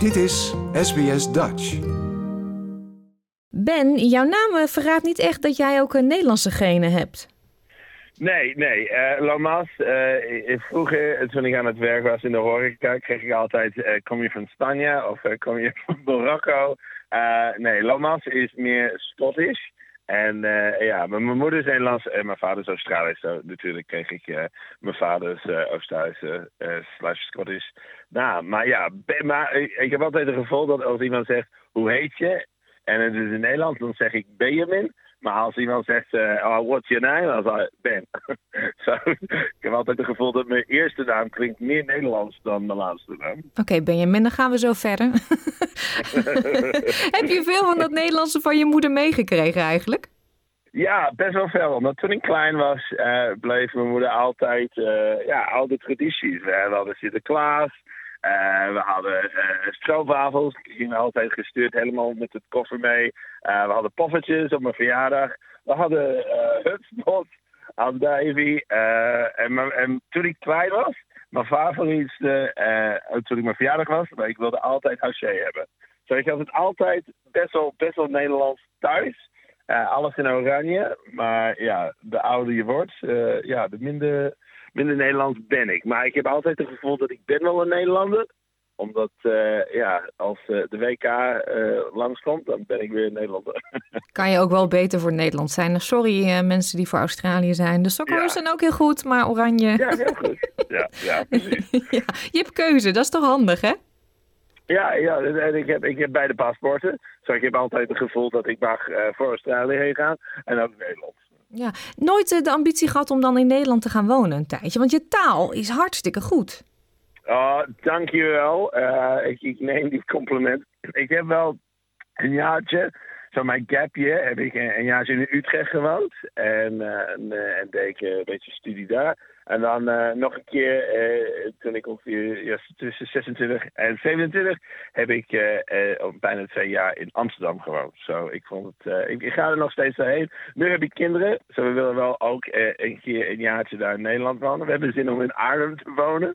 Dit is SBS Dutch. Ben, jouw naam eh, verraadt niet echt dat jij ook een Nederlandse genen hebt. Nee, nee. Uh, Lamas, uh, vroeger toen ik aan het werk was in de horeca, kreeg ik altijd, uh, kom je van Spanje of kom je van Marokko? nee, Lamas is meer Scottish. En ja, mijn moeder is Nederlands en mijn vader is Australisch. Zo natuurlijk kreeg ik mijn vaders Oost-Duitse slash Scottish naam. Maar ja, maar ik heb altijd het gevoel dat als iemand zegt, hoe heet je? En het is in Nederland, dan zeg ik Benjamin. Maar als iemand zegt, uh, oh, what's your name? Dan ik, Ben. so, ik heb altijd het gevoel dat mijn eerste naam klinkt meer Nederlands dan mijn laatste naam. Oké, okay, Benjamin, dan gaan we zo verder. heb je veel van dat Nederlandse van je moeder meegekregen eigenlijk? Ja, best wel veel. Omdat toen ik klein was, uh, bleef mijn moeder altijd uh, ja, oude tradities. We hadden Sinterklaas, we hadden uh, stroopwafels, die gingen altijd gestuurd helemaal met het koffer mee. Uh, we hadden poffertjes op mijn verjaardag. We hadden uh, hutspot, andijvie. En, en, toen ik klein was, mijn favorietste, toen ik mijn verjaardag was, maar ik wilde altijd haché hebben. Zo ik had het altijd best wel, best wel Nederlands thuis. Alles in oranje, maar ja, de ouder je wordt, ja, de minder minder Nederlands ben ik. Maar ik heb altijd het gevoel dat ik ben wel een Nederlander omdat, uh, ja, als de WK langskomt, dan ben ik weer een Nederlander. kan je ook wel beter voor Nederland zijn. Sorry mensen die voor Australië zijn. De Socceroos ja. zijn ook heel goed, maar oranje... Ja, heel goed. Ja, ja precies. ja, je hebt keuze, dat is toch handig, hè? Ja, ja en ik, heb, ik heb beide paspoorten. Dus ik heb altijd het gevoel dat ik mag voor Australië heen gaan en ook Nederland. Ja, nooit eh, de ambitie gehad om dan in Nederland te gaan wonen een tijdje. Want je taal is hartstikke goed. Oh, dankjewel. Uh, ik, ik neem die compliment. Ik heb wel een jaartje, zo mijn gap year, heb ik een, een jaartje in Utrecht gewoond. En, uh, en, en deed ik een beetje studie daar. En dan uh, nog een keer, uh, toen ik ongeveer ja, tussen 26 en 27, heb ik bijna twee jaar in Amsterdam gewoond. Zo, ik vond het, ik, ik, ga er nog steeds heen. Nu heb ik kinderen, zo we willen wel ook een keer een jaartje daar in Nederland wonen. We hebben zin om in Arnhem te wonen.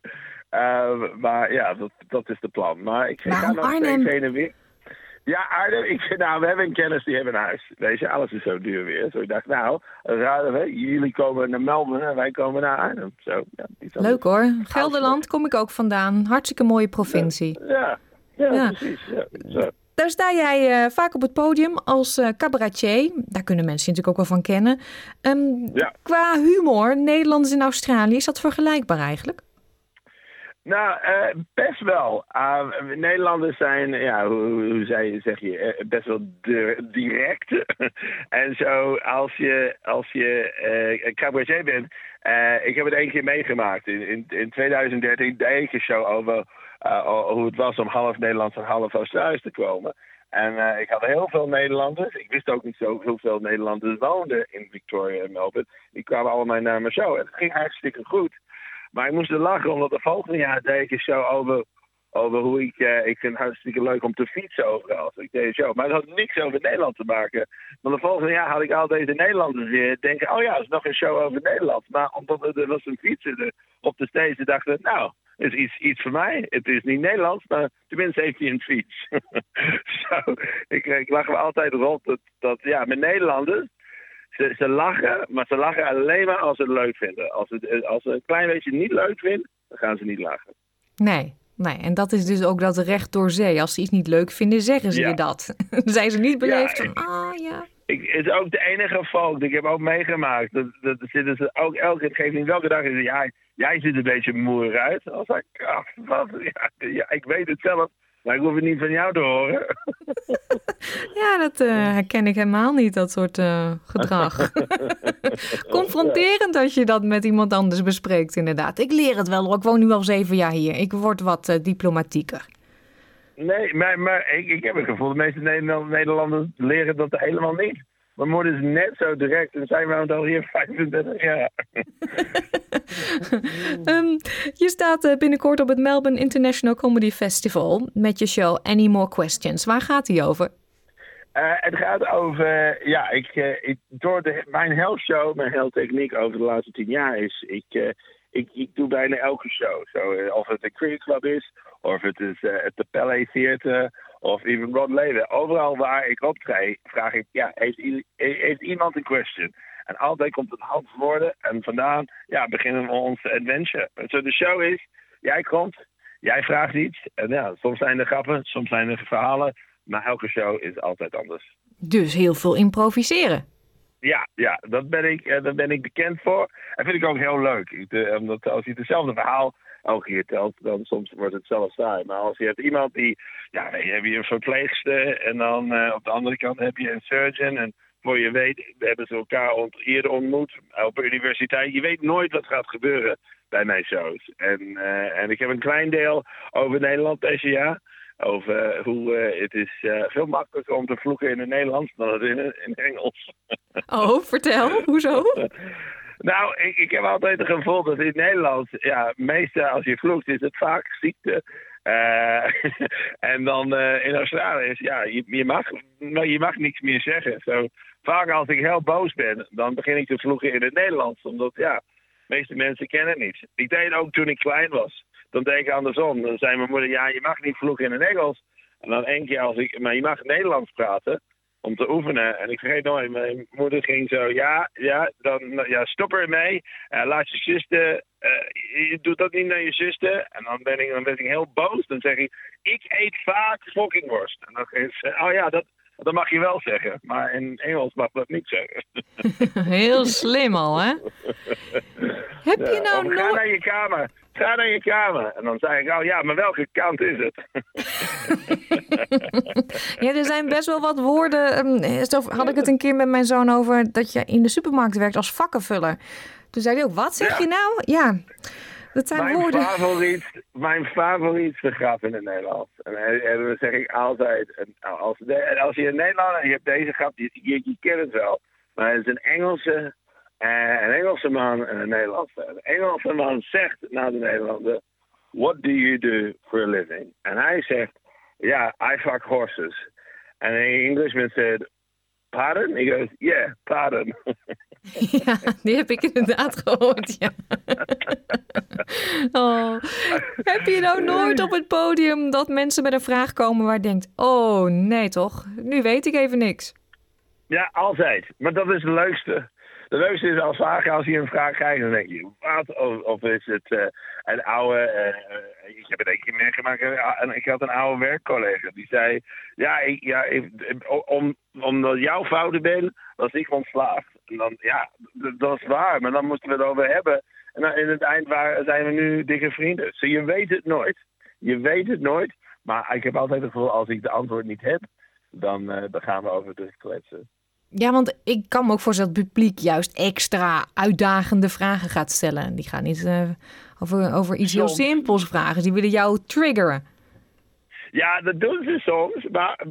maar ja, dat, dat is de plan. Maar ik ga nog steeds heen en weer. Ja, Arnhem. Ik, nou, we hebben een kennis die hebben een huis. Weet je, alles is zo duur weer. Zo ik dacht, nou, raden we. Jullie komen naar Melbourne en wij komen naar Arnhem. Zo, ja, Leuk hoor. Gelderland kom ik ook vandaan. Hartstikke mooie provincie. Ja, ja, ja, precies. Ja, zo. Daar sta jij uh, vaak op het podium als uh, cabaretier. Daar kunnen mensen natuurlijk ook wel van kennen. Um, ja. Qua humor, Nederlanders in Australië, is dat vergelijkbaar eigenlijk? Nou, uh, best wel. Uh, Nederlanders zijn, ja, hoe, hoe zei, zeg je, uh, best wel direct. en zo, als je, als je uh, cabaretier bent, ik heb het één keer meegemaakt. In, in, in 2013 deed ik een show over hoe het was om half Nederlands en half Australisch te komen. En ik had heel veel Nederlanders. Ik wist ook niet zo hoeveel Nederlanders woonden in Victoria en Melbourne. Die kwamen allemaal naar mijn show. En het ging hartstikke goed. Maar ik moest er lachen, omdat de volgende jaar deed ik een show over, over hoe ik... Uh, ik vind het hartstikke leuk om te fietsen overal. Dus ik deed een show. Maar dat had niks over Nederland te maken. Want de volgende jaar had ik al deze Nederlanders weer denken... oh ja, er is nog een show over Nederland. Maar omdat er was een fietser op de stage, dachten nou... Het is iets, iets voor mij. Het is niet Nederlands, maar tenminste heeft hij een fiets. Zo, ik, ik lach me altijd rond dat, dat ja, met Nederlanders ze, ze, lachen, maar ze lachen alleen maar als ze het leuk vinden. Als, het, als ze een klein beetje niet leuk vinden, dan gaan ze niet lachen. Nee, nee. En dat is dus ook dat recht door zee. Als ze iets niet leuk vinden, zeggen ze je dat. dan zijn ze niet beleefd van, ah ja. Ik, het is ook de enige volk. Ik heb ook meegemaakt. Dat, dat, zitten ze ook elke keer, niet welke dag. Is, ja, jij ziet een beetje moeier uit. Als ik, wat, ja, ja, ik weet het zelf. Maar ik hoef het niet van jou te horen. ja, dat uh, herken ik helemaal niet, dat soort uh, gedrag. Confronterend als je dat met iemand anders bespreekt, inderdaad. Ik leer het wel, ik woon nu al zeven jaar hier. Ik word wat uh, diplomatieker. Nee, maar, maar ik, ik heb het gevoel, de meeste Nederlanders leren dat helemaal niet. Mijn moeder is net zo direct en zij woont al hier 35 jaar. um, je staat eh, binnenkort op het Melbourne International Comedy Festival met je show Any More Questions. Waar gaat die over? Uh, het gaat over, ja, ik, uh, door de, mijn health mijn over de laatste tien jaar is, ik, ik, ik doe bijna elke show. Zo, of het een cricket club is, of het is het de Palais Theater, of even Rod Laver. Overal waar ik optreed, vraag ik, ja, heeft, heeft iemand een question? En altijd komt het antwoorden. En vandaan ja, beginnen we onze adventure. Zo de show is, jij komt, jij vraagt iets. En ja, soms zijn er grappen, soms zijn er verhalen. Maar elke show is altijd anders. Dus heel veel improviseren. Ja, ja dat ben ik, uh, daar ben ik bekend voor. En vind ik ook heel leuk. Uh, omdat als je hetzelfde verhaal elke keer telt, dan soms wordt het zelf saai. Maar als je hebt iemand die, ja, dan heb je een verpleegster en dan uh, op de andere kant heb je een surgeon. En voor je weet, we hebben ze elkaar ont eerder ontmoet op universiteit. Je weet nooit wat gaat gebeuren bij mijn shows. En, uh, en ik heb een klein deel over Nederland deze jaar. Over hoe uh, het is uh, veel makkelijker om te vloeken in het Nederlands dan het in, in Engels. Oh, vertel, hoezo? Nou, ik, ik heb altijd het gevoel dat in Nederland, ja, meestal als je vloekt, is het vaak ziekte. Uh, en dan uh, in Australië is, ja, je, je, mag, je mag niks meer zeggen. Zo, vaak als ik heel boos ben, dan begin ik te vloeken in het Nederlands. Omdat, ja, de meeste mensen kennen het niet. Ik deed ook toen ik klein was. Dan deed ik andersom. Dan zei mijn moeder, ja, je mag niet vloeken in het Engels. En dan één keer als ik, maar je mag Nederlands praten om te oefenen. En ik vergeet nooit, mijn moeder ging zo, ja, ja, dan, ja stop ermee. Uh, laat je zuster, uh, je doet dat niet naar je zuster. En dan ben ik, dan ben ik heel boos. Dan zeg ik, ik eet vaak fokkingworst. En dan is ze, oh ja, dat, dat mag je wel zeggen. Maar in Engels mag dat niet zeggen. heel slim al, hè? Heb je nou nog... Ga naar je kamer. Ga naar je kamer. En dan zei ik, oh ja, maar welke kant is het? ja, er zijn best wel wat woorden. Ehm, had ik het een keer met mijn zoon over dat je in de supermarkt werkt als vakkenvuller. Toen zei hij ook, wat zeg je nou? Ja, dat zijn mijn woorden. Favoriet, mijn favoriete grap in het Nederlands. En, en dat zeg ik altijd. En als, als je in Nederland en je hebt deze grap, je, je, je kent het wel. Maar het is een Engelse en een Engelse man en een Nederlandse. Een Engelse man zegt naar de Nederlander: What do you do for a living? En hij zegt: Yeah, I fuck horses. En een Englishman said: Pardon? He goes: Yeah, pardon. Ja, die heb ik inderdaad gehoord, ja. Oh. Heb je nou nooit op het podium dat mensen met een vraag komen waar je denkt... Oh, nee toch? Nu weet ik even niks. Ja, altijd. Maar dat is het leukste. De leukste is als vaak als je een vraag krijgt, dan denk je, wat? Of, of is het uh, een oude, uh, ik heb het een keer meegemaakt, ik had een oude werkcollega die zei, ja, ik, ja ik, om, omdat jouw fouten ben, was ik ontslaafd. En dan, ja, dat is waar, maar dan moeten we het over hebben. En dan in het eind waar, zijn we nu dikke vrienden. Dus je weet het nooit. Je weet het nooit. Maar ik heb altijd het gevoel, als ik de antwoord niet heb, dan, uh, dan gaan we over de kletsen. Ja, want ik kan me ook voorstellen dat het publiek juist extra uitdagende vragen gaat stellen. Die gaan niet uh, over, over iets heel simpels vragen. Die willen jou triggeren. Ja, dat doen ze soms, maar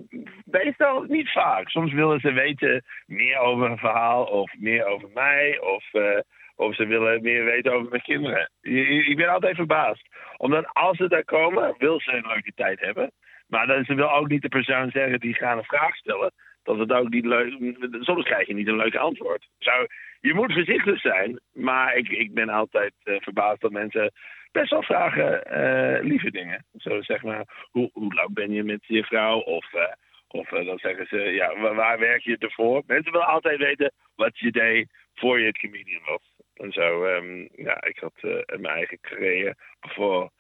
meestal niet vaak. Soms willen ze weten meer over een verhaal of meer over mij of, uh, of ze willen meer weten over mijn kinderen. Ik ben altijd verbaasd. Omdat als ze daar komen, wil ze een leuke tijd hebben. Maar dan, ze wil ook niet de persoon zeggen die gaan een vraag stellen dat het ook niet leuk Soms krijg je niet een leuk antwoord. Zou, je moet voorzichtig zijn, maar ik, ik ben altijd uh, verbaasd dat mensen best wel vragen uh, lieve dingen. Zo zeg maar, hoe, hoe lang ben je met je vrouw? Of, uh, of dan zeggen ze, ja, waar, werk je ervoor? Mensen willen altijd weten wat je deed voor je het comedian was. En zo, um, ja, ik had mijn eigen carrière voor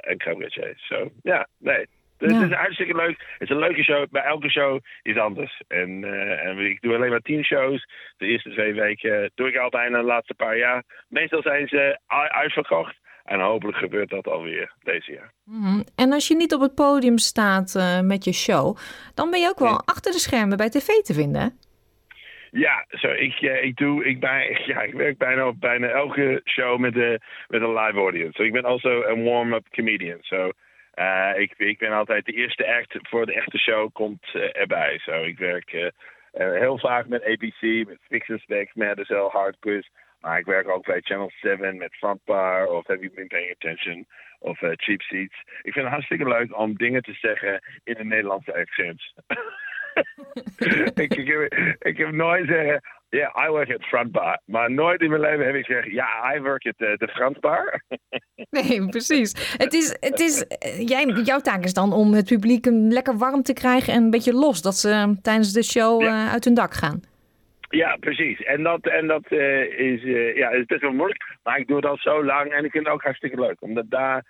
een cabaretier. Zo, ja, nee. Dus het is hartstikke leuk. Het is een leuke show. Bij elke show is anders. En, uh, en ik doe alleen maar tien shows. De eerste twee weken doe ik al bijna de laatste paar jaar. Meestal zijn ze uitverkocht. En hopelijk gebeurt dat alweer deze jaar. Mm En als je niet op het podium staat uh, met je show, dan ben je ook wel ja. achter de schermen bij tv te vinden. Ja, zo, ik, uh, ik, doe, ik, ben, ja, ik werk bijna op bijna elke show met, de, met een live audience. So, ik ben also een warm-up comedian. So, uh, ik, ik ben altijd de eerste act voor de echte show komt uh, erbij. Zo, ik werk uh, heel vaak met ABC, met Fix and Specs, Madison, Hard Quiz. Maar ik werk ook bij Channel 7 met Frontbar of Have You Been Paying Attention of Cheap Seats. Ik vind het hartstikke leuk om dingen te zeggen in een Nederlandse accent. ik, ik, heb, ik heb nooit zeggen, Ja, I work at front bar. Maar nooit in mijn leven heb ik gezegd, ja, I work at de, front bar. nee, precies. Het is, het is, eh, jij, jouw taak is dan om het publiek lekker warm te krijgen en een beetje los. Dat ze tijdens de show eh, uit hun dak gaan. Ja, precies. En dat, en dat uh, is, uh, ja, is best wel moeilijk. Maar ik doe dat zo lang en ik vind het ook hartstikke leuk. Omdat daar,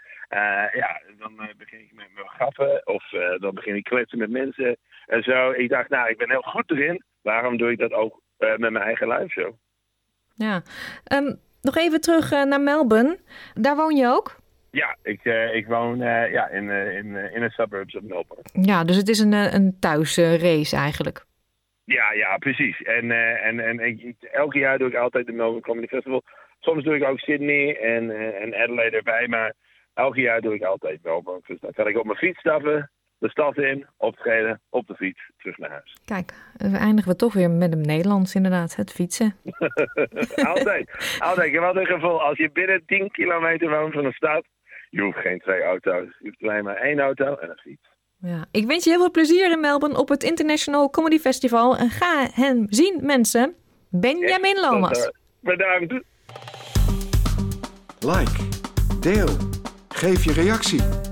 ja, dan begin ik met mijn grappen of dan begin ik kletsen met mensen en zo. Ik dacht, nou, ik ben heel goed erin. Waarom doe ik dat ook met mijn eigen live show? Ja. Um, nog even terug naar Melbourne. Daar woon je ook? Ja, ik, ik woon ja, in, in, in de suburbs of Melbourne. Ja, dus het is een, een thuisrace eigenlijk. Ja, ja, precies. En, en, en ik, elke jaar doe ik altijd de Melbourne Comedy Festival. Soms doe ik ook Sydney en, en Adelaide erbij, maar elke jaar doe ik altijd Melbourne. Dus dan kan ik op mijn fiets stappen, de stad in, optreden, op de fiets, terug naar huis. Kijk, we eindigen we toch weer met een Nederlands inderdaad, het fietsen. altijd, altijd. Ik heb altijd het gevoel, als je binnen 10 kilometer woont van een stad, je hoeft geen twee auto's. Je hoeft alleen maar één auto en een fiets. Ja, ik wens je heel veel plezier in Melbourne op het International Comedy Festival. En ga hem zien, mensen. Benjamin Lomas. Bedankt. Like, deel, geef je reactie.